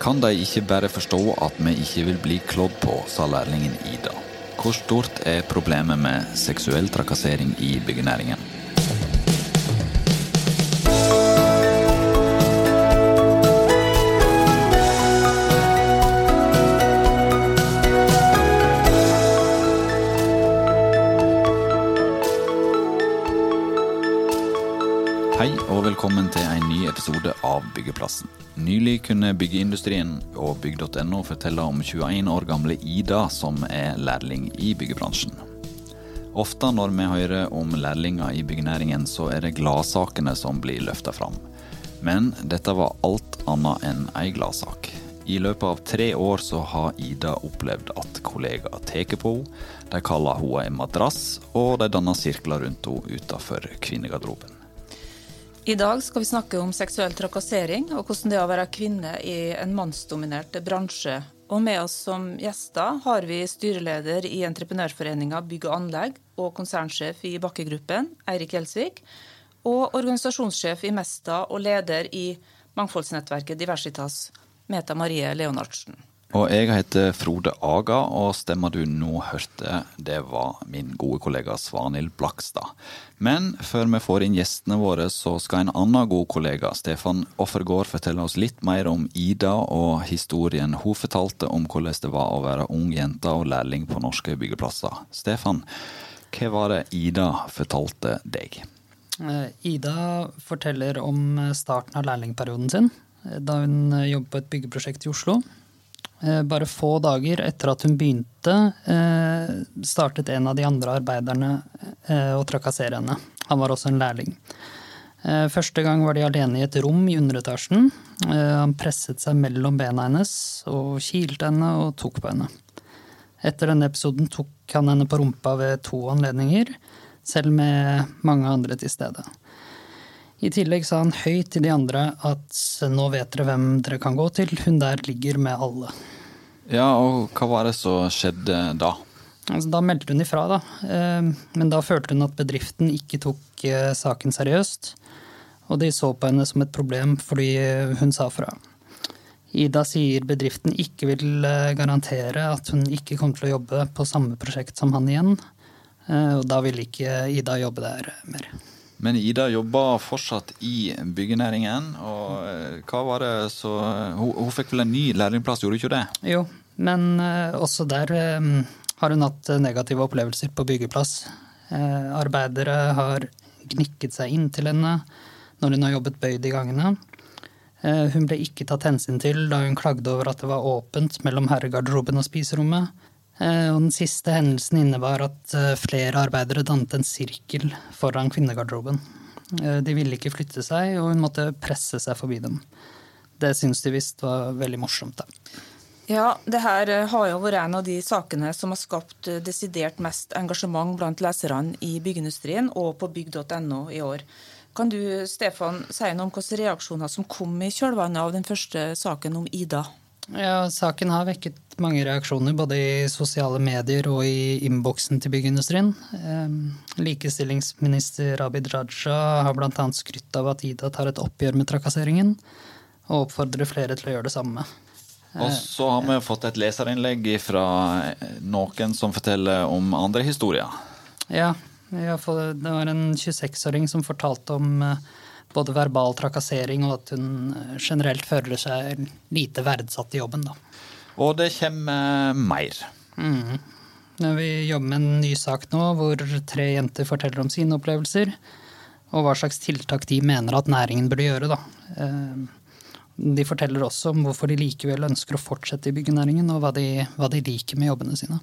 Kan de ikke bare forstå at vi ikke vil bli klådd på, sa lærlingen Ida. Hvor stort er problemet med seksuell trakassering i byggenæringen? Nylig kunne byggeindustrien og bygg.no fortelle om 21 år gamle Ida som er lærling i byggebransjen. Ofte når vi hører om lærlinger i byggenæringen, så er det gladsakene som blir løfta fram. Men dette var alt annet enn ei gladsak. I løpet av tre år så har Ida opplevd at kollegaer tar på henne, de kaller henne en madrass, og de danner sirkler rundt henne utenfor kvinnegarderoben. I dag skal vi snakke om seksuell trakassering og hvordan det er å være kvinne i en mannsdominert bransje. Og med oss som gjester har vi styreleder i Entreprenørforeninga bygg og anlegg og konsernsjef i Bakkegruppen, Eirik Gjelsvik, og organisasjonssjef i Mesta og leder i mangfoldsnettverket Diversitas, Meta Marie Leonardsen. Og jeg heter Frode Aga, og stemmer du nå hørte, det var min gode kollega Svanhild Blakstad. Men før vi får inn gjestene våre, så skal en annen god kollega, Stefan Offergård, fortelle oss litt mer om Ida og historien hun fortalte om hvordan det var å være ung jente og lærling på norske byggeplasser. Stefan, hva var det Ida fortalte deg? Ida forteller om starten av lærlingperioden sin, da hun jobbet på et byggeprosjekt i Oslo. Eh, bare få dager etter at hun begynte, eh, startet en av de andre arbeiderne eh, å trakassere henne. Han var også en lærling. Første gang var de alene i et rom i underetasjen. Han presset seg mellom bena hennes og kilte henne og tok på henne. Etter denne episoden tok han henne på rumpa ved to anledninger, selv med mange andre til stede. I tillegg sa han høyt til de andre at nå vet dere hvem dere kan gå til, hun der ligger med alle. Ja, og hva var det som skjedde da? Altså, da meldte hun ifra, da. Eh, men da følte hun at bedriften ikke tok eh, saken seriøst. Og de så på henne som et problem fordi hun sa fra. Ida sier bedriften ikke vil eh, garantere at hun ikke kommer til å jobbe på samme prosjekt som han igjen. Og da vil ikke Ida jobbe der mer. Men Ida jobber fortsatt i byggenæringen. og eh, hva var det så, hun, hun fikk vel en ny lærlingplass, gjorde hun ikke det? Jo, men uh, også der um, har hun hatt negative opplevelser på byggeplass. Arbeidere har gnikket seg inn til henne når hun har jobbet bøyd i gangene. Hun ble ikke tatt hensyn til da hun klagde over at det var åpent mellom herregarderoben og spiserommet. Eh, og den siste hendelsen innebar at eh, flere arbeidere dannet en sirkel foran kvinnegarderoben. Eh, de ville ikke flytte seg, og hun måtte presse seg forbi dem. Det syns de visst var veldig morsomt. da. Ja, det her har jo vært en av de sakene som har skapt desidert mest engasjement blant leserne i byggeindustrien og på bygg.no i år. Kan du Stefan, si noe om hvilke reaksjoner som kom i kjølvannet av den første saken om Ida? Ja, Saken har vekket mange reaksjoner, både i sosiale medier og i innboksen til byggeindustrien. Ehm, likestillingsminister Abid Raja har bl.a. skrytt av at Ida tar et oppgjør med trakasseringen, og oppfordrer flere til å gjøre det samme. Og så har vi fått et leserinnlegg fra noen som forteller om andre historier. Ja, det var en 26-åring som fortalte om eh, både verbal trakassering og at hun eh, generelt føler seg lite verdsatt i jobben. Da. Og det kommer mer. Mm. Vi jobber med en ny sak nå hvor tre jenter forteller om sine opplevelser. Og hva slags tiltak de mener at næringen burde gjøre. Da. Eh, de forteller også om hvorfor de likevel ønsker å fortsette i byggenæringen, og hva de, hva de liker med jobbene sine.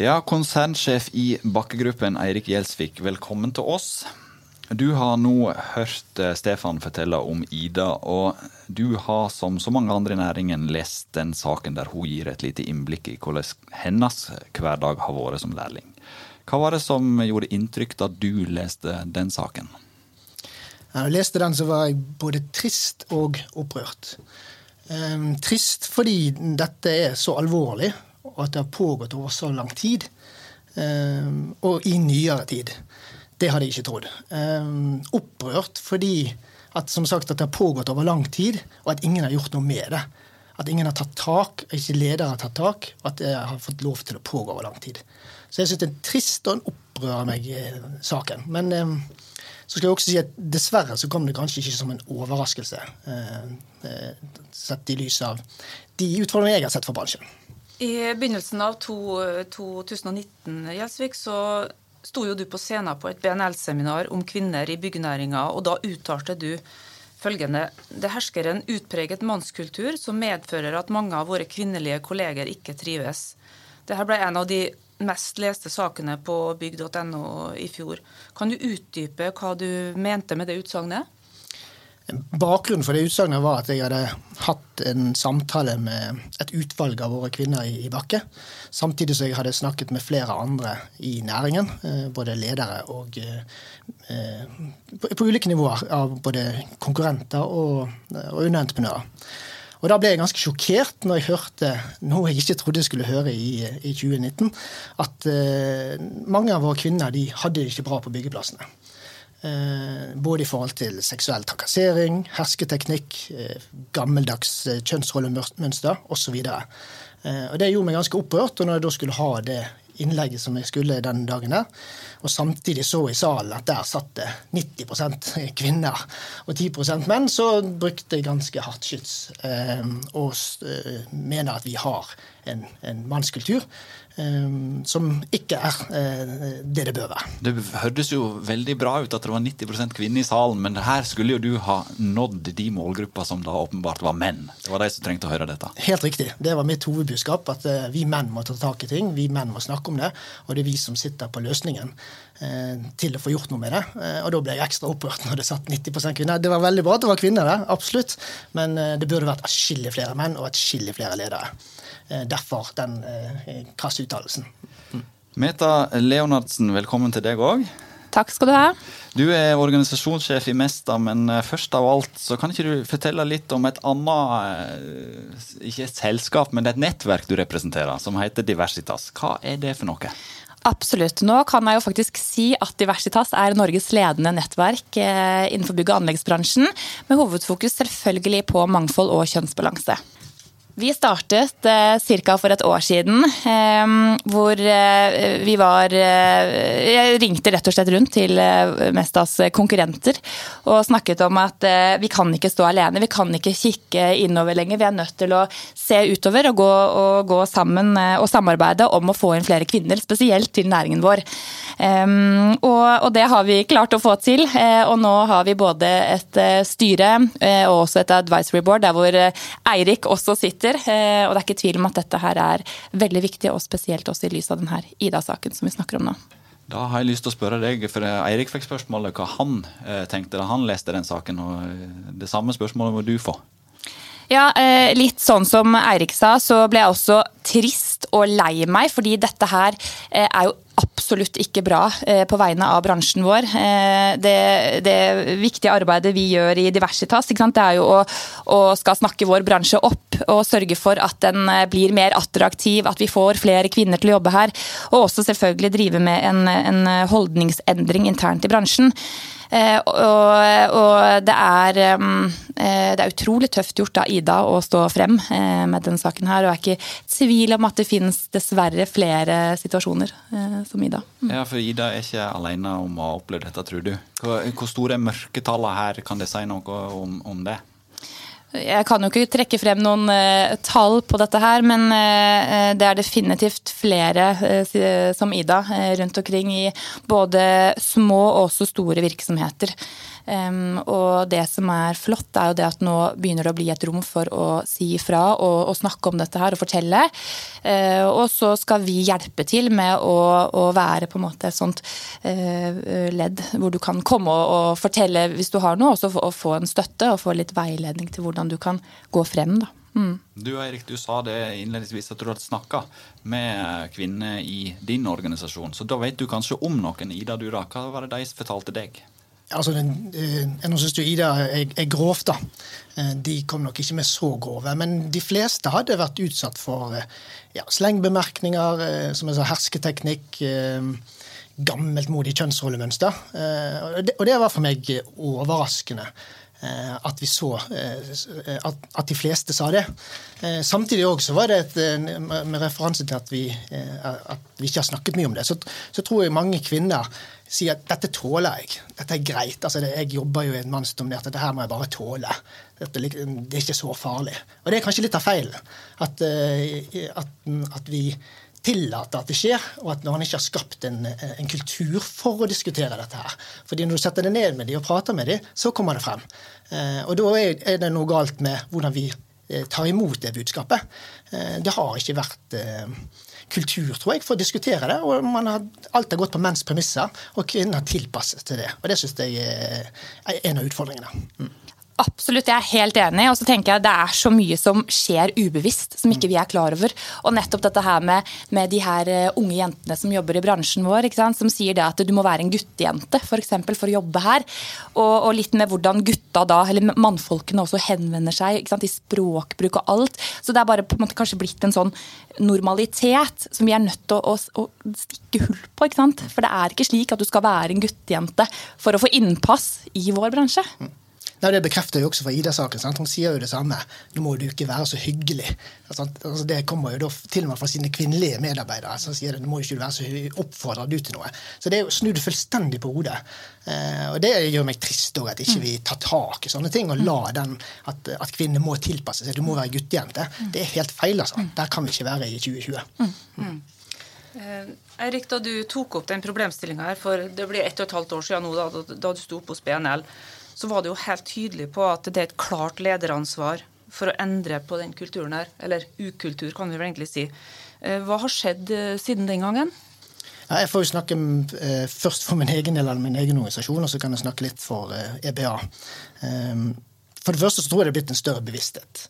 Ja, konsernsjef i Bakkegruppen Eirik Gjelsvik, velkommen til oss. Du har nå hørt eh, Stefan fortelle om Ida, og du har som så mange andre i næringen lest den saken der hun gir et lite innblikk i hvordan hennes hverdag har vært som lærling. Hva var det som gjorde inntrykk da du leste den saken? Da jeg leste den, så var jeg både trist og opprørt. Um, trist fordi dette er så alvorlig, og at det har pågått over så lang tid. Um, og i nyere tid. Det hadde jeg ikke trodd. Um, opprørt fordi at som sagt at det har pågått over lang tid, og at ingen har gjort noe med det. At ingen har tatt tak, ikke ledere har tatt tak, og at det har fått lov til å pågå over lang tid. Så jeg syns det er trist og en opprører meg-saken. Men eh, så skal jeg også si at dessverre så kom det kanskje ikke som en overraskelse, eh, sett i lys av de utfordringene jeg har sett for bransjen. I begynnelsen av to, 2019 Gjelsvik, så sto jo du på scenen på et BNL-seminar om kvinner i byggenæringa, og da uttalte du følgende Det hersker en utpreget mannskultur som medfører at mange av våre kvinnelige kolleger ikke trives. Dette ble en av de mest leste sakene på bygg.no i fjor. Kan du utdype hva du mente med det utsagnet? Bakgrunnen for det utsagnet var at jeg hadde hatt en samtale med et utvalg av våre kvinner i, Bakke. Samtidig som jeg hadde snakket med flere andre i næringen, eh, både ledere og eh, på, på, ulike nivåer av både konkurrenter og underentreprenører. Og da ble jeg ganske sjokkert når jeg hørte noe jeg ikke trodde jeg skulle høre i, i 2019, at eh, mange av våre kvinner de hadde det ikke bra på byggeplassene. Eh, både i forhold til seksuell trakassering, hersketeknikk, eh, gammeldags eh, kjønnsrollemønster osv. Og det gjorde meg ganske opprørt. Og når jeg da skulle ha det innlegget som jeg skulle den dagen der, og samtidig så i salen at der satt det 90% kvinner og 10% menn, så brukte jeg ganske hardt skyts og mener at vi har en, en mannskultur som ikke er eh, det det bør være. Det hørtes jo veldig bra ut at det var 90% kvinner i salen, men her skulle jo du ha nådd de målgrupper som da åpenbart var menn. Det var de som trengte å høre dette. Helt riktig. Det var mitt hovedbudskap. At eh, vi menn må ta tak i ting. Vi menn må snakke om det. Og det er vi som sitter på løsningen eh, til å få gjort noe med det. Og da ble jeg ekstra opprørt når det satt 90% kvinner. Det var veldig bra at det var kvinner der, absolutt. Men det burde vært atskillig flere menn og atskillig flere ledere. Derfor den krasse uttalelsen. Meta Leonardsen, velkommen til deg òg. Takk skal du ha. Du er organisasjonssjef i Mesta, men eh, først av alt så kan ikke du fortelle litt om et annet, ikke et selskap, men et nettverk du representerer, som heter Diversitas. Hva er det for noe? Absolutt. Nå kan jeg jo faktisk si at Diversitas er Norges ledende nettverk innenfor bygg- og anleggsbransjen, med hovedfokus selvfølgelig på mangfold og kjønnsbalanse. Vi startet eh, ca. for et år siden, eh, hvor eh, vi var eh, Jeg ringte rett og slett rundt til eh, Mestas konkurrenter og snakket om at eh, vi kan ikke stå alene. Vi kan ikke kikke innover lenger. Vi er nødt til å se utover og gå, og gå sammen og samarbeide om å få inn flere kvinner, spesielt til næringen vår. Og, og, det har vi klart å få til. Og nå har vi både et styre og også et advisory board der hvor Eirik også sitter muligheter. Eh, og det er ikke tvil om at dette her er veldig viktig, og spesielt også i lys av denne Ida-saken som vi snakker om nå. Da har jeg lyst til å spørre deg, for Eirik fikk spørsmålet hva han eh, tenkte da han leste den saken. og eh, Det samme spørsmålet må du få. Ja, litt sånn som Eirik sa, så ble jeg også trist og lei meg, fordi dette her er jo absolutt ikke bra på vegne av bransjen vår. Det, det viktige arbeidet vi gjør i Diversitas, det er jo å, å, skal snakke vår bransje opp og sørge for at den eh, blir mer attraktiv, at vi får flere kvinner til å jobbe her. Og også selvfølgelig drive med en, en holdningsendring internt i bransjen. Eh, og, og det, er, eh, det er utrolig tøft gjort av Ida å stå frem med den saken her. Og jeg er ikke tvil om at det finnes dessverre flere situasjoner som Ida. Mm. Ja, for Ida er ikke alene om å ha opplevd dette, tror du. Hvor, hvor store mørketallene her? Kan det si noe om, om det? Jeg kan jo ikke trekke frem noen uh, tall på dette her, men uh, det er definitivt flere uh, som Ida rundt omkring i både små og også store virksomheter. Og det som er flott, er jo det at nå begynner det å bli et rom for å si ifra og, og, snakke om dette her og fortelle. Uh, og så skal vi hjelpe til med å, å være på en måte et sånt uh, ledd hvor du kan komme og, og, fortelle hvis du har noe, og så få, få en støtte og få litt veiledning til hvordan du kan gå frem. da. Mm. Du Erik, du sa det innledningsvis at du hadde snakka med kvinner i din organisasjon. Så da vet du kanskje om noen. Ida, du da, hva var det de fortalte deg? Altså den, eh, Nå syns jo Ida er, er grovt, da. Eh, de kom nok ikke med så grove. Men de fleste hadde vært utsatt for eh, ja, slengbemerkninger, som jeg sa, hersketeknikk, gammeltmodig kjønnsrollemønster. Og det var for meg overraskende. At vi så at de fleste sa det. Samtidig også var det et, med referanse til at vi, at vi ikke har snakket mye om det, så, så tror jeg mange kvinner sier at dette tåler jeg. Dette er greit. Altså, det, jeg jobber jo i en mannsdominert, dette her må jeg bare tåle. Dette, det er ikke så farlig. Og det er kanskje litt av feilen. At, at, at vi tillater at det skjer, og at man ikke har skapt en, en, kultur for å diskutere dette her. Fordi når du setter deg ned med dem og prater med dem, så kommer det frem. Eh, og da er, det noe galt med hvordan vi eh, tar imot det budskapet. Eh, det har ikke vært kultur, tror jeg, for å diskutere det. Og har, alt har gått på menns premisser, og kvinner tilpasset til det. Og det syns jeg er en av utfordringene. Mm. Absolutt, jeg er helt enig. Og så tenker jeg Det er så mye som skjer ubevisst, som ikke vi er klar over. Og nettopp dette her med, med de her eh, unge jentene som jobber i bransjen vår, som sier det at du må være en guttejente for, eksempel, for å jobbe her. Og, og, litt med hvordan gutta da, eller mannfolkene også henvender seg i språkbruk og alt. Så det er bare på en måte kanskje blitt en sånn normalitet som vi er nødt til å, å, å stikke hull på. For det er ikke slik at du skal være en guttejente for å få innpass i vår bransje. Mm. Nei, Det bekrefter jo også fra Ida-saken. Hun sier jo det samme. Nå må du ikke være så hyggelig. Altså, det kommer jo da til og med fra sine kvinnelige medarbeidere. som sier det, nå må ikke du være så oppfordrer du til noe. Så det er jo snudd fullstendig på hodet. Eh, og det gjør meg trist òg, at ikke vi tar tak i sånne ting og la den at, at kvinner må tilpasse seg. Du må være guttejente. Det er helt feil, altså. Der kan vi ikke være i 2020. Mm. Mm. Eh, Eirik, da du tok opp den problemstillinga her for det blir ett og et halvt år siden nå, da, da du sto opp hos BNL, så var det jo helt tydelig på at det er et klart lederansvar for å endre på den kulturen her. Eller ukultur, kan vi vel egentlig si. Eh, hva har skjedd eh, siden den gangen? Jeg får jo snakke eh, først for min egen del av min egen organisasjon, og så kan jeg snakke litt for EBA. For det første så tror jeg det er blitt en større bevissthet.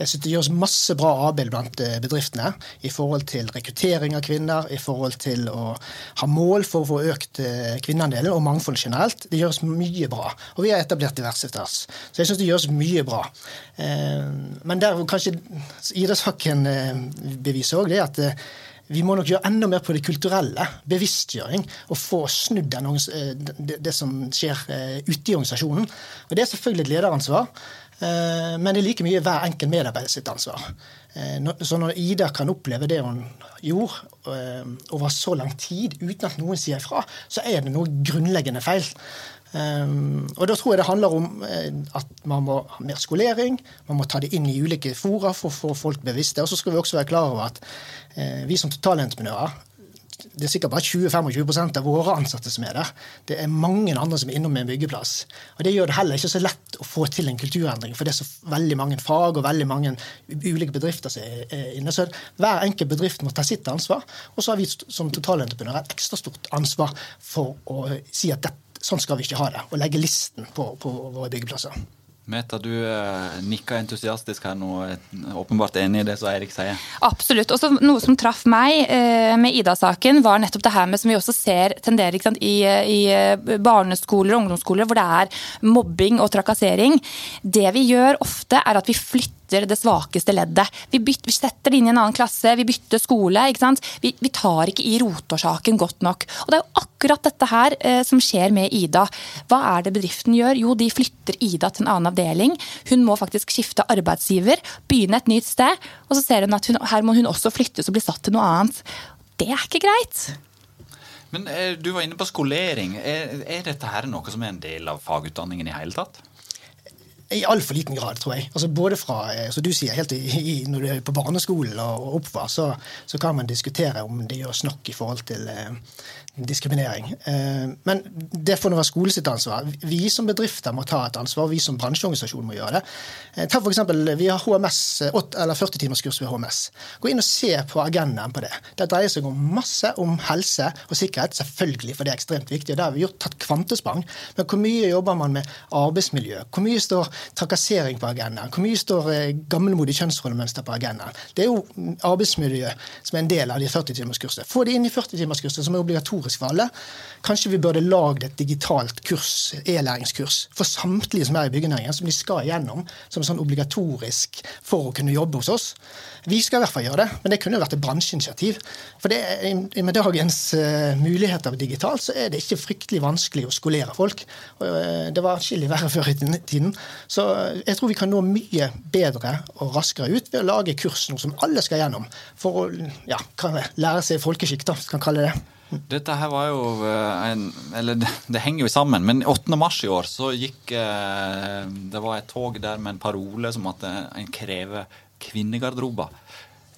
Jeg synes Det gjøres masse bra arbeid blant eh, bedriftene i forhold til rekruttering av kvinner, i forhold til å ha mål for å få økt eh, kvinneandelen og mangfold generelt. Det gjøres mye bra. Og vi har etablert Diversitas. Så jeg syns det gjøres mye bra. Eh, men der kanskje idrettssaken beviser òg det at vi må nok gjøre enda mer på det kulturelle. Bevisstgjøring. Og få snudd eh, det, som skjer eh, ute i organisasjonen. Og Det er selvfølgelig et lederansvar, eh, men det er like mye hver enkelt medarbeider sitt ansvar. Så når Ida kan oppleve det hun gjorde over så lang tid uten at noen sier ifra, så er det noe grunnleggende feil. Og da tror jeg det handler om at man må ha mer skolering, man må ta det inn i ulike fora for å få folk bevisste. Og så skal vi også være klar over at vi som totalentreprenører det er sikkert bare 20-25 av våre ansatte som er der. Det er mange andre som er innom en byggeplass. Og Det gjør det heller ikke så lett å få til en kulturendring, for det er så veldig mange fag og veldig mange ulike bedrifter som er inne. Så hver enkelt bedrift må ta sitt ansvar. Og så har vi som totalentreprenører et ekstra stort ansvar for å si at det, sånn skal vi ikke ha det. Og legge listen på, på våre byggeplasser. Meta, du eh, nikker entusiastisk her nå, åpenbart enig i det som Eirik sier? Absolutt. Også noe som traff meg eh, med Ida-saken, var nettopp det her med som vi også ser tenderer sant, i, i, eh, barneskoler og ungdomsskoler, hvor det er mobbing og trakassering. Det vi gjør ofte, er at vi flytter bytter det svakeste leddet. Vi, bytter, vi, setter det inn i en annen klasse, vi bytter skole. Vi, vi, tar ikke i rotårsaken godt nok. Og Det er jo akkurat dette her eh, som skjer med Ida. Hva er det bedriften gjør? Jo, de flytter Ida til en annen avdeling. Hun må faktisk skifte arbeidsgiver, begynne et nytt sted. Og så ser hun at hun, her må hun også flyttes og bli satt til noe annet. Det er ikke greit. Men eh, Du var inne på skolering. Er, er dette her noe som er en del av fagutdanningen i hele tatt? I altfor liten grad, tror jeg. Altså både fra, eh, som du sier, helt i, Når du er på barneskolen og oppvar, så, så, kan man diskutere om det gjøres nok i forhold til eh, diskriminering. Eh, men det får nå være skole sitt ansvar. Vi som bedrifter må ta et ansvar, vi som bransjeorganisasjon må gjøre det. Eh, ta for eksempel, Vi har HMS, 8, eller 40 timers kurs ved HMS. Gå inn og se på agendaen på det. Det dreier seg om masse om helse og sikkerhet, selvfølgelig, for det er ekstremt viktig. og Der har vi gjort tatt kvantesprang. Men hvor mye jobber man med arbeidsmiljø? Hvor mye står trakassering på agendaen? Hvor mye står eh, gammelmodig kjønnsrollemønster på agendaen? Det er jo arbeidsmiljø som er en del av de 40-timerskursene. Få det inn i 40-timerskurset, som er obligatorisk for alle. Kanskje vi burde lagd et digitalt kurs, e-læringskurs, for samtlige som er i byggenæringen, som de skal igjennom som sånn obligatorisk for å kunne jobbe hos oss. Vi skal i hvert fall gjøre det, men det kunne jo vært et bransjeinitiativ. For det, med dagens uh, muligheter digitalt, så er det ikke fryktelig vanskelig å skolere folk. Uh, det var atskillig verre før i tiden. Så uh, jeg tror vi kan nå mye bedre og raskere ut ved å lage kurs nå som alle skal gjennom, for å ja, lære seg folkeskikk, da, kan kalle det. Dette her var jo en, Eller det henger jo sammen, men 8. mars i år så gikk Det var et tog der med en parole som at en krever kvinnegarderober.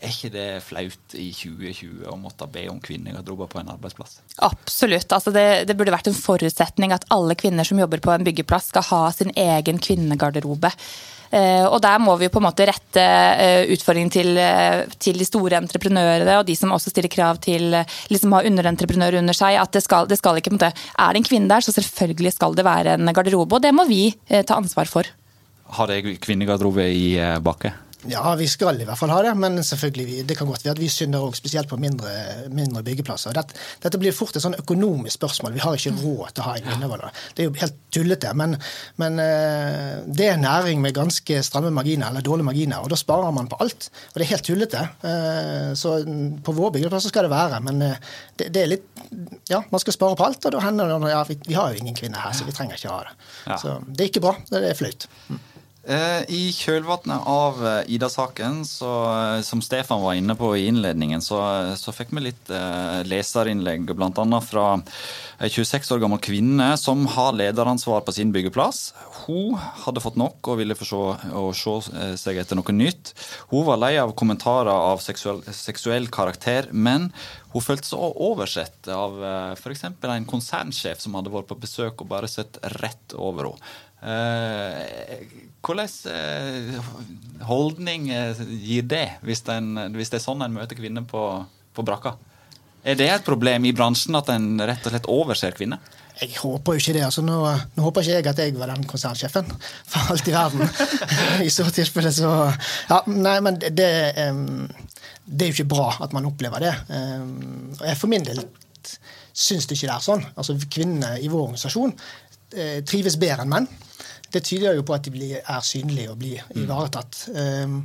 Er ikke det flaut i 2020 å måtte be om kvinnegarderober på en arbeidsplass? Absolutt. Altså det, det, burde vært en forutsetning at alle kvinner som jobber på en byggeplass, skal ha sin egen kvinnegarderobe. Uh, og der må vi på en måte rette uh, utfordringen til, uh, til, de store entreprenørene og de som også stiller krav til liksom har underentreprenører under seg. at det skal, det skal ikke, måte, Er det en kvinne der, så selvfølgelig skal det være en garderobe. Og det må vi ta ansvar for. Har dere kvinnegarderobe i Bakke? Ja, vi skal i hvert fall ha det, men selvfølgelig, det kan godt være at vi synder òg, spesielt på mindre, mindre byggeplasser. Dette, dette, blir fort et sånn økonomisk spørsmål. Vi har ikke råd til å ha en kvinnevalg. Det er jo helt tullete. Men, men, eh, det er næring med ganske stramme marginer, eller dårlige marginer, og da sparer man på alt. Og det er helt tullete. Eh, så på vår byggeplasser skal det være, men eh, det, det, er litt Ja, man skal spare på alt, og da hender det ja, vi, vi har jo ingen kvinner her, så vi trenger ikke ha det. Så det er ikke bra. Det er flaut. Eh, I kjølvannet av eh, Ida-saken, eh, som Stefan var inne på i innledningen, så, så fikk vi litt eh, leserinnlegg, bl.a. fra ei 26 år gammel kvinne som har lederansvar på sin byggeplass. Hun hadde fått nok og ville få se, se seg etter noe nytt. Hun var lei av kommentarer av seksuell, seksuell karakter, men hun følte seg oversett av f.eks. en konsernsjef som hadde vært på besøk og bare sett rett over henne. Eh, hvordan eh, holdning eh, gir det, hvis, den, hvis, det er sånn en møter kvinner på, på brakka? Er det et problem i bransjen at en rett og slett overser kvinner? Jeg håper jo ikke det. altså Nå, nå håper ikke jeg at jeg var den konsernsjefen for alt i verden. I så tilfelle så Ja, nei, men det, um, det er jo ikke bra at man opplever det. Um, og jeg for min del syns det ikke det er sånn. Altså Kvinnene i vår organisasjon trives bedre enn menn det tyder jo på at de blir, er synlige og blir ivaretatt. Um,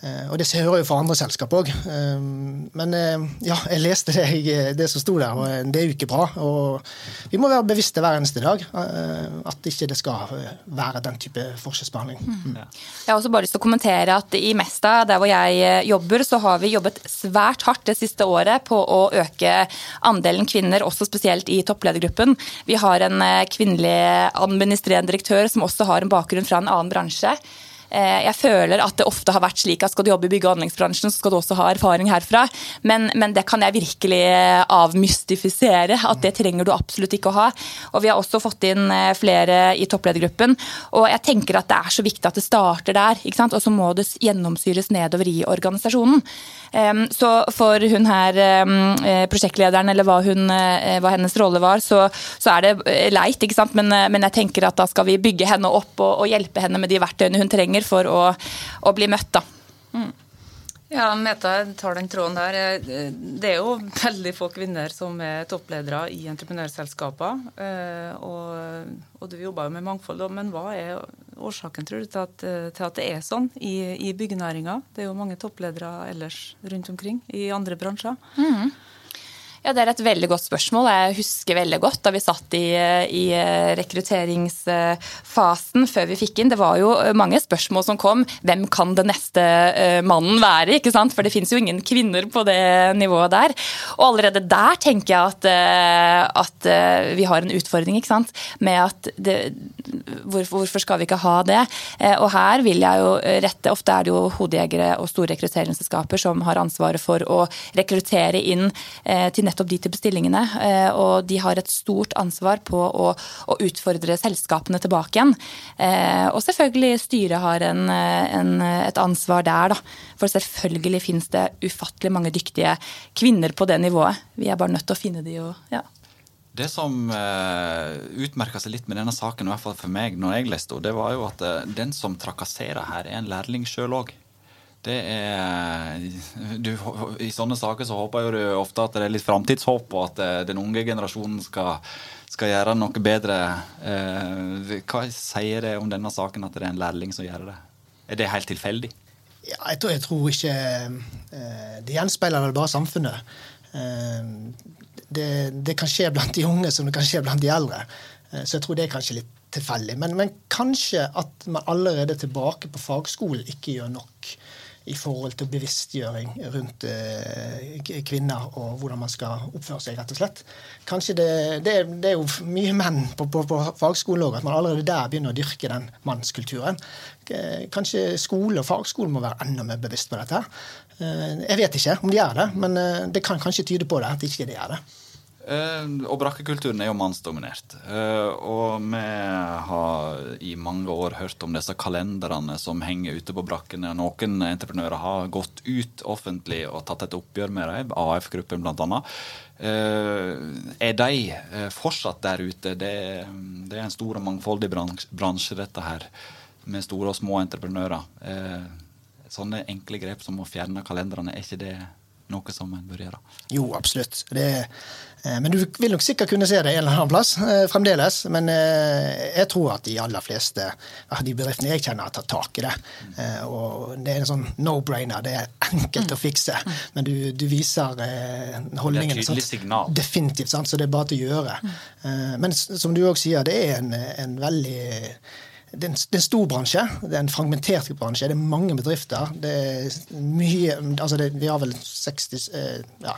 og det hører jeg jo for andre selskap òg. Ehm, men uh, ja, jeg leste det, jeg, det som sto der, og eh, det er jo ikke bra. Og vi må være bevisste hver eneste dag at ikke det skal være den type forskjellsbehandling. Mm. Ja. Jeg har også bare lyst til å kommentere at i Mesta, der hvor jeg jobber, så har vi jobbet svært hardt det siste året på å øke andelen kvinner, også spesielt i toppledergruppen. Vi har en kvinnelig administrerende direktør som også har en bakgrunn fra en annen bransje. Eh, jeg føler at det ofte har vært slik at skal du jobbe i bygge- og anleggsbransjen, så skal du også ha erfaring herfra. Men, men, det kan jeg virkelig avmystifisere. At det trenger du absolutt ikke å ha. Og vi har også fått inn eh, flere i toppledergruppen. Og jeg tenker at det er så viktig at det starter der. ikke sant? Og så må det gjennomsyres nedover i organisasjonen. Så for hun her, eh, prosjektlederen, eller hva, hun, hva hennes rolle var, så, så, er det leit, ikke sant. Men, men, jeg tenker at da skal vi bygge henne opp og, og hjelpe henne med de verktøyene hun trenger for å, å bli møtt. da. Mm. Ja, Meta tar den tråden der. Det er jo veldig få kvinner som er toppledere i entreprenørselskaper. Eh, og, og du jobber jo med mangfold, men hva er årsaken tror du, til at, til at det er sånn i, i byggenæringa? Det er jo mange toppledere ellers rundt omkring i andre bransjer. Mm. Ja, Det er et veldig godt spørsmål. Jeg husker veldig godt da vi satt i, i, rekrutteringsfasen før vi fikk inn. Det var jo mange spørsmål som kom. Hvem kan den neste eh, mannen være? ikke sant? For det finnes jo ingen kvinner på det nivået der. Og allerede der tenker jeg at, eh, at eh, vi har en utfordring ikke sant? med at det, hvorfor skal vi ikke ha det? Og her vil jeg jo rette Ofte er det jo hodejegere og store rekrutteringsselskaper som har ansvaret for å rekruttere inn til nettopp de til stillingene. Eh, og de har et stort ansvar på å, å utfordre selskapene tilbake igjen. Eh, og selvfølgelig styret har en, en, et ansvar der, da. For selvfølgelig finnes det ufattelig mange dyktige kvinner på det nivået. Vi er bare nødt til å finne de og ja. Det som utmerka seg litt med denne saken, i hvert fall for meg når jeg leste det var jo at den som trakasserer her, er en lærling sjøl òg. Det er du, I sånne saker så håper du ofte at det er litt framtidshåp, og at uh, den unge generasjonen skal, skal gjøre noe bedre. hva sier det om denne saken, at det er en lærling som gjør det? Er det helt tilfeldig? Ja, jeg, tror, jeg tror ikke Det gjenspeiler vel bare samfunnet. Det, det, kan skje blant de unge som det kan skje blant de eldre. Eh, så jeg tror det er kanskje litt tilfeldig. Men, men kanskje at man allerede tilbake på fagskolen ikke gjør nok i forhold til bevisstgjøring rundt eh, kvinner og hvordan man skal oppføre seg, rett og slett. Kanskje det, det, det er jo mye menn på, på, på fagskolen òg, at man allerede der begynner å dyrke den mannskulturen. Kanskje skole og fagskole må være enda mer bevisst på dette. Eh, jeg vet ikke om de gjør det, men eh, det kan kanskje tyde på det, at ikke de gjør det. Uh, og brakkekulturen er jo mannsdominert. Uh, og vi har i mange år hørt om disse kalenderne som henger ute på brakkene. Noen entreprenører har gått ut offentlig og tatt et oppgjør med dem, AF-gruppen bl.a. Uh, er de fortsatt der ute? Det, det, er en stor og mangfoldig bransje, dette her, med store og små entreprenører. sånne enkle grep som å fjerne kalenderne, er ikke det noe som en bør gjøre? Jo, absolutt. Det, eh, men du vil nok sikkert kunne se det en eller annen plass eh, fremdeles. Men eh, jeg tror at de aller fleste av de bedriftene jeg kjenner, har tatt tak i det. Og det er en sånn no-brainer. Det er enkelt å fikse. Men du, du viser holdningen. Det er et tydelig signal. Definitivt. Sant? Så det er bare til å gjøre. Men som du òg sier, det er en, en veldig det er, en, det er en stor bransje. Det er en fragmentert bransje. Det er mange bedrifter. Det er mye, altså det, Vi har vel 60, eh, ja,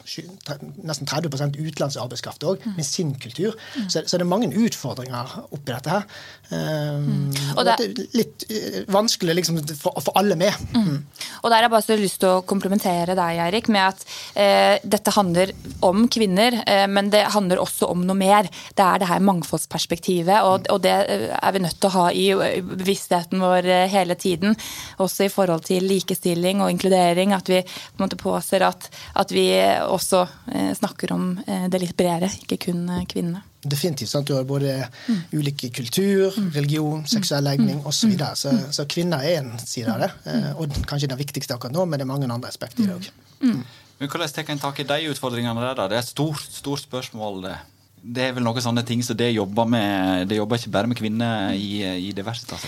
nesten 30 utenlandsk arbeidskraft òg, med sin kultur. Mm. Så, så, det er mange utfordringer oppi dette her. Um, mm. og det, det, er litt uh, vanskelig liksom, for, for alle med. Mm. mm. Og der har jeg bare så lyst til å komplementere deg, Eirik, med at eh, dette handler om kvinner, eh, men det handler også om noe mer. Det er det her mangfoldsperspektivet, og, og det er vi nødt til å ha i bevisstheten vår eh, hele tiden. Også i forhold til likestilling og inkludering. At vi på en måte påser at, at vi også eh, snakker om eh, det litt bredere, ikke kun kvinnene. Definitivt. sant? Du har både mm. ulike kultur, mm. religion, seksuell legning mm. osv. Så, videre. så Så kvinner er en side av det. Og kanskje den viktigste akkurat nå, men det er mange andre aspekter i det òg. Mm. Men Hvordan tar en tak i de utfordringene der? da? Det er et stort, stort spørsmål. det det er vel noen sånne ting som det jobber med Det jobber ikke bare med kvinner i, i Diversitas?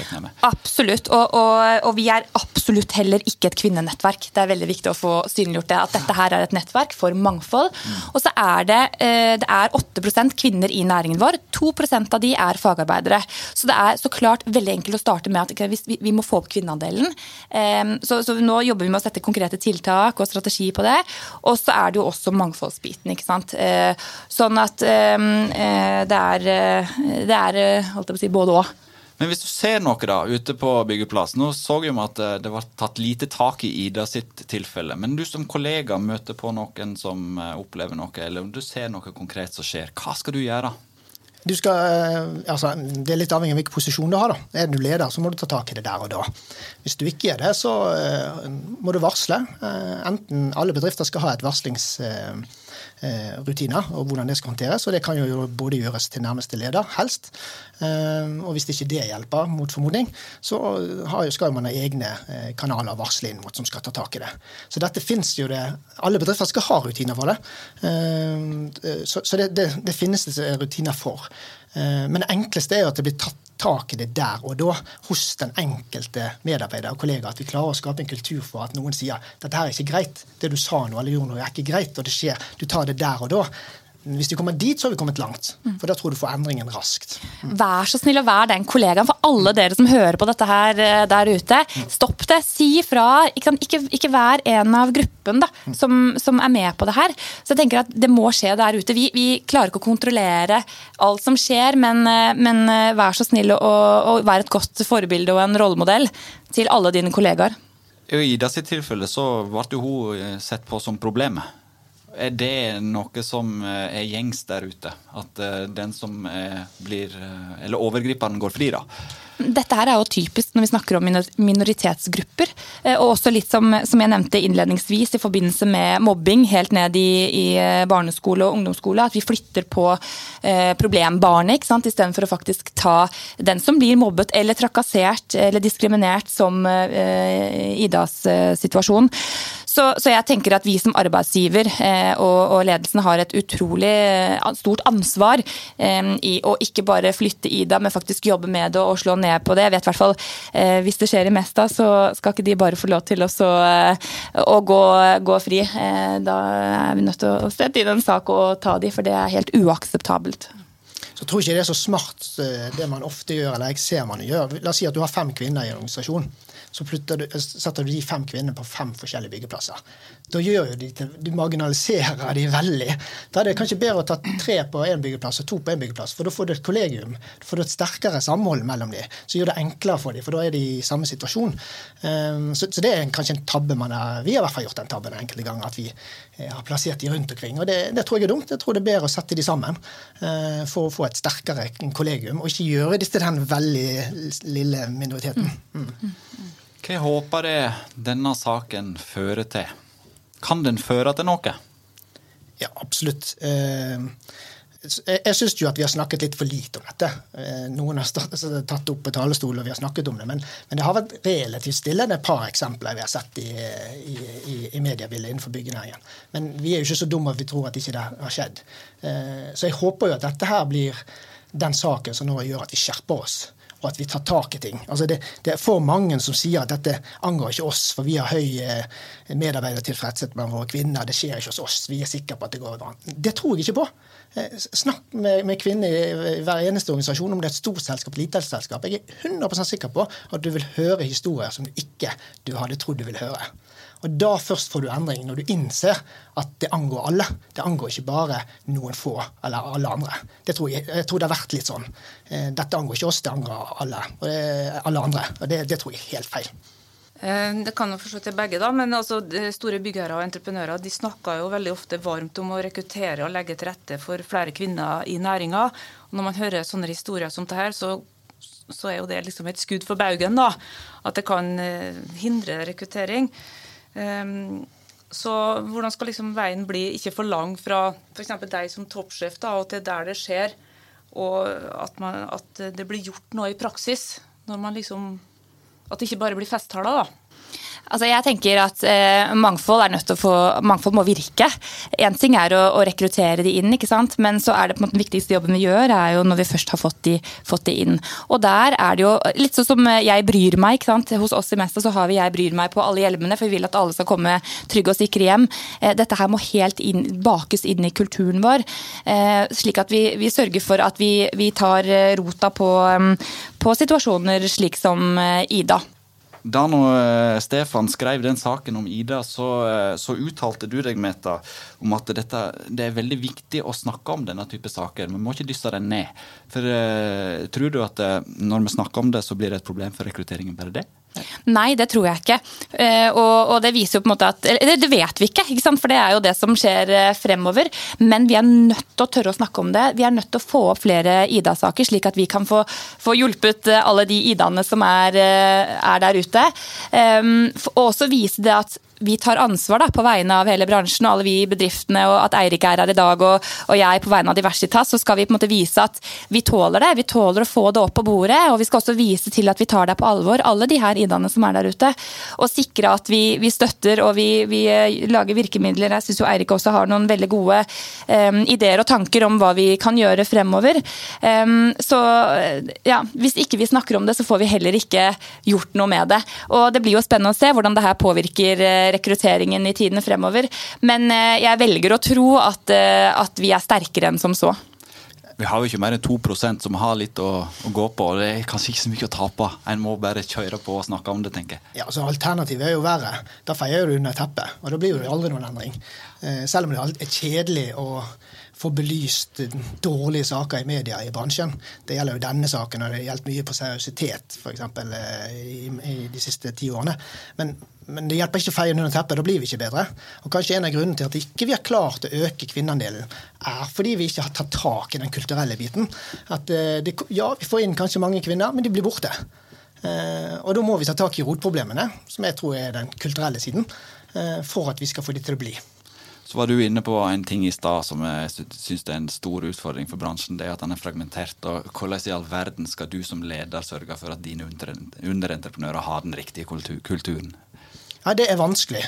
Absolutt, og, og, og, vi er absolutt heller ikke et kvinnenettverk. Det er veldig viktig å få synliggjort det, at dette her er et nettverk for mangfold. Og så er det, eh, det er 8% kvinner i næringen vår. 2% av de er fagarbeidere. Så det er så klart veldig enkelt å starte med at vi, vi må få opp kvinneandelen. Ehm, så, så, nå jobber vi med å sette konkrete tiltak og strategi på det. Og så er det jo også mangfoldsbiten, ikke sant. Eh, sånn at ehm, Eh, det er, eh, det er eh, holdt jeg på å si, både òg. Men hvis du ser noe da, ute på byggeplass, nå så vi at det var tatt lite tak i Ida sitt tilfelle. Men du som kollega møter på noen som opplever noe, eller om du ser noe konkret som skjer, hva skal du gjøre? Du skal, altså, det er litt avhengig av hvilken posisjon du har. da. Er du leder, så må du ta tak i det der og da. Hvis du ikke er det, så må du varsle. Enten alle bedrifter skal ha et varslings Eh, rutiner og hvordan det skal håndteres. Og det kan jo både gjøres til nærmeste leder, helst. Eh, og hvis ikke det hjelper, mot formodning, så skal man ha egne eh, kanaler å varsle inn mot som skal ta tak i det. Så dette finnes jo det Alle bedrifter skal ha rutiner for det. Så det, det, det finnes det rutiner for. Men det enkleste er jo at det blir tatt tak i det der og da hos den enkelte medarbeider og kollega. At vi klarer å skape en kultur for at noen sier dette her er ikke greit. Det du sa nå eller gjorde nå er ikke greit, og det skjer. Du tar det der og da. Hvis vi kommer dit, så har vi kommet langt. For da tror du får endringen raskt. Mm. Vær så snill å være den kollegaen for alle dere som hører på dette her eh, der ute. Stopp det, si ifra. Ikke, ikke, ikke, vær en av gruppen da, som, som, er med på det her. Så jeg tenker at det må skje der ute. Vi, vi klarer ikke å kontrollere alt som skjer, men, eh, men eh, vær så snill å, å være et godt forbilde og en rollemodell til alle dine kollegaer. I Ida sitt tilfelle så ble hun sett på som problemet. Er det noe som eh, er gjengs der ute? At eh, den som blir Eller overgriperen går fri, da. Dette her er jo typisk når vi snakker om minoritetsgrupper. Eh, og også litt som, som jeg nevnte innledningsvis i forbindelse med mobbing helt ned i, i eh, barneskole og ungdomsskole. At vi flytter på eh, problembarnet ikke sant? istedenfor å faktisk ta den som blir mobbet eller trakassert eller diskriminert som eh, Idas eh, situasjon. Så, så, jeg tenker at vi som arbeidsgiver eh, og, og, ledelsen har et utrolig eh, stort ansvar eh, i å ikke bare flytte Ida, men faktisk jobbe med det og slå ned på det. Jeg vet hvert fall eh, Hvis det skjer i Mesta, så skal ikke de bare få lov til å, så, å gå, gå, fri. Eh, da er vi nødt til å sette inn en sak og ta de, for det er helt uakseptabelt. Så tror ikke det er så smart det man ofte gjør, eller jeg ser man gjør. La oss si at du har fem kvinner i en så du, setter du de fem kvinnene på fem forskjellige byggeplasser. Da gjør de til, Du marginaliserer de veldig. Da er det kanskje bedre å ta tre på én byggeplass og to på én byggeplass, for da får du et kollegium. Da får du et sterkere samhold mellom de, så gjør det enklere for dem, for da er de i samme situasjon. Um, så, så, det er kanskje en tabbe man har Vi har i hvert fall gjort den tabben enkelte ganger, at vi eh, har plassert de rundt omkring. Og det, det, tror jeg er dumt. Jeg tror det er bedre å sette de sammen uh, for å få et sterkere kollegium, og ikke gjøre disse til den veldig lille minoriteten. Mm. Mm. Hva håper det denne saken fører til? Kan den føre til noe? Ja, absolutt. Eh, jeg syns jo at vi har snakket litt for lite om dette. Eh, noen har tatt opp på talerstolen, og vi har snakket om det. Men, men, det har vært relativt stille. Det er et par eksempler vi har sett i, i, i, i mediebildet innenfor byggenæringen. Men vi er jo ikke så dumme at vi tror at ikke det har skjedd. Eh, så jeg håper jo at dette her blir den saken som nå gjør at vi skjerper oss og at vi tar tak i ting. Altså det, det, er for mange som sier at dette angår ikke oss, for vi har høy eh, medarbeidertilfredshet med våre kvinner. Det skjer ikke hos oss. Vi er sikre på at det går bra. Det tror jeg ikke på. Eh, snakk med, med kvinner i hver eneste organisasjon, om det er et stort selskap eller lite selskap. Jeg er 100% sikker på at du vil høre historier som du ikke du hadde trodd du ville høre. Og Da først får du endring, når du innser at det angår alle. Det angår ikke bare noen få eller alle andre. Tror jeg, jeg tror det har vært litt sånn. Eh, dette angår ikke oss, det angår alle, det, alle andre. Og det, det, tror jeg er helt feil. Eh, det kan jo forstå til begge, da, men altså, store byggherrer og entreprenører de snakker jo veldig ofte varmt om å rekruttere og legge til rette for flere kvinner i næringa. Når man hører sånne historier som det her, så så er jo det liksom et skudd for baugen. da, At det kan eh, hindre rekruttering. Ehm, så hvordan skal liksom veien bli ikke for lang fra f.eks. deg som toppsjef da, og til der det skjer, og at, man, at, det blir gjort noe i praksis? når man liksom, At det ikke bare blir festtaler? da. Altså jeg tenker at eh, Mangfold få, mangfold må virke. Én ting er å, å, rekruttere de inn, men så er det på en måte den viktigste jobben vi gjør, er jo når vi først har fått de, fått de inn. Og der er det jo litt sånn som jeg bryr meg. Hos oss i Mesta så har vi Jeg bryr meg på alle hjelmene, for vi vil at alle skal komme trygge og sikre hjem. Eh, dette her må helt inn, bakes inn i kulturen vår, eh, slik at vi, vi, sørger for at vi, vi tar eh, rota på, mm, på situasjoner slik som eh, Ida. Da når eh, Stefan skrev den saken om Ida, så, eh, så uttalte du deg, Meta, om at dette, det er veldig viktig å snakke om denne type saker. Vi må ikke dysse den ned. For uh, Tror du at når vi snakker om det, så blir det et problem for rekrutteringen? Bare det? Nei, det tror jeg ikke. Eh, og, det viser jo på en måte at Eller det vet vi ikke, ikke for det er jo det som skjer eh, fremover. Men vi er nødt til å tørre å snakke om det. Vi er nødt til å få opp flere Ida-saker, slik at vi kan få, få hjulpet eh, alle de Ida-ene som er, er, der ute. Og også vise det at vi tar ansvar da, på vegne av hele bransjen og alle vi bedriftene, og at Eirik er her i dag og, og, jeg på vegne av Diversitas, så skal vi på en måte vise at vi tåler det. Vi tåler å få det opp på bordet, og vi skal også vise til at vi tar det på alvor, alle de her idene som er der ute. Og sikre at vi, vi støtter og vi, vi, eh, lager virkemidler. Jeg syns jo Eirik også har noen veldig gode um, ideer og tanker om hva vi kan gjøre fremover. Um, så ja, hvis ikke vi snakker om det, så får vi heller ikke gjort noe med det. Og det blir jo spennende å se hvordan det her påvirker rekrutteringen i tidene fremover. Men eh, jeg velger å tro at, eh, at vi er sterkere enn som så. Vi har jo ikke mer enn 2% som har litt å, å, gå på. og Det er kanskje ikke så mye å tape. En må bare kjøre på og snakke om det, tenker jeg. Ja, altså Alternativet er jo verre. Da feier du under teppet, og da blir det aldri noen endring. Eh, selv om det er kjedelig å få belyst dårlige saker i media i bransjen. Det gjelder jo denne saken, og det har gjeldt mye på seriøsitet f.eks. I, i de siste ti årene. Men, men det hjelper ikke å feie under teppet, da blir vi ikke bedre. Og kanskje en av grunnene til at ikke vi har klart å øke kvinneandelen, er fordi vi ikke har tatt tak i den kulturelle biten. At det, ja, vi får inn kanskje mange kvinner, men de blir borte. Eh, og da må vi ta tak i rotproblemene, som jeg tror er den kulturelle siden, eh, for at vi skal få de til å bli. Var du inne på en ting i stad som jeg syns er en stor utfordring for bransjen. Det er at den er fragmentert. og Hvordan i all verden skal du som leder sørge for at dine underentreprenører har den riktige kulturen? Nei, Det er vanskelig.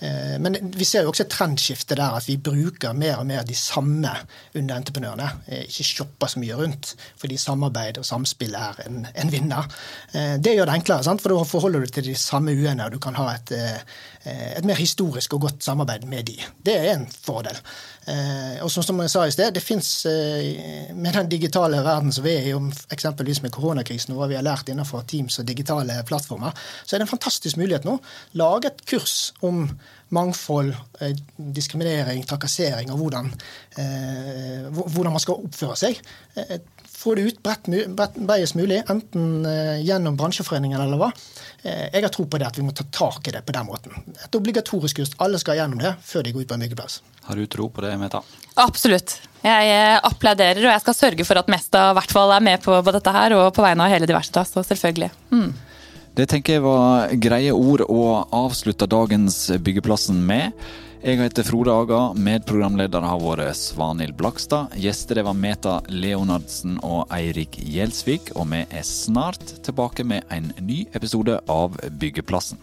Eh, men vi ser jo også et trendskifte der at vi bruker mer og mer de samme underentreprenørene. Eh, ikke shopper så mye rundt, fordi samarbeid og samspill er en, en vinner. Eh, det gjør det enklere, sant? for da forholder du til de samme uene, og du kan ha et, et mer historisk og godt samarbeid med de. Det er en fordel. Og som jeg sa i sted, det fins med den digitale verden som vi er i, eksempelvis med koronakrisen og hva vi har lært innenfor Teams og digitale plattformer, så er det en fantastisk mulighet nå. Lage et kurs om mangfold, eh, diskriminering, trakassering og hvordan, eh, hvordan man skal oppføre seg. Eh, få det ut bredt, bredest mulig, enten gjennom bransjeforeningen eller hva. Jeg har tro på det at vi må ta tak i det på den måten. Et obligatorisk kurs. Alle skal gjennom det før de går ut på en byggeplass. Har du tro på det, Meta? Absolutt. Jeg applauderer, og jeg skal sørge for at Mesta i hvert fall er med på, på dette her, og på vegne av hele Diversitas, så selvfølgelig. Mm. Det tenker jeg var greie ord å avslutte dagens Byggeplassen med. Jeg heter Frode Aga, medprogramleder har vært Svanhild Blakstad. Gjester det var Meta Leonardsen og Eirik Gjelsvik, og vi er snart tilbake med en ny episode av Byggeplassen.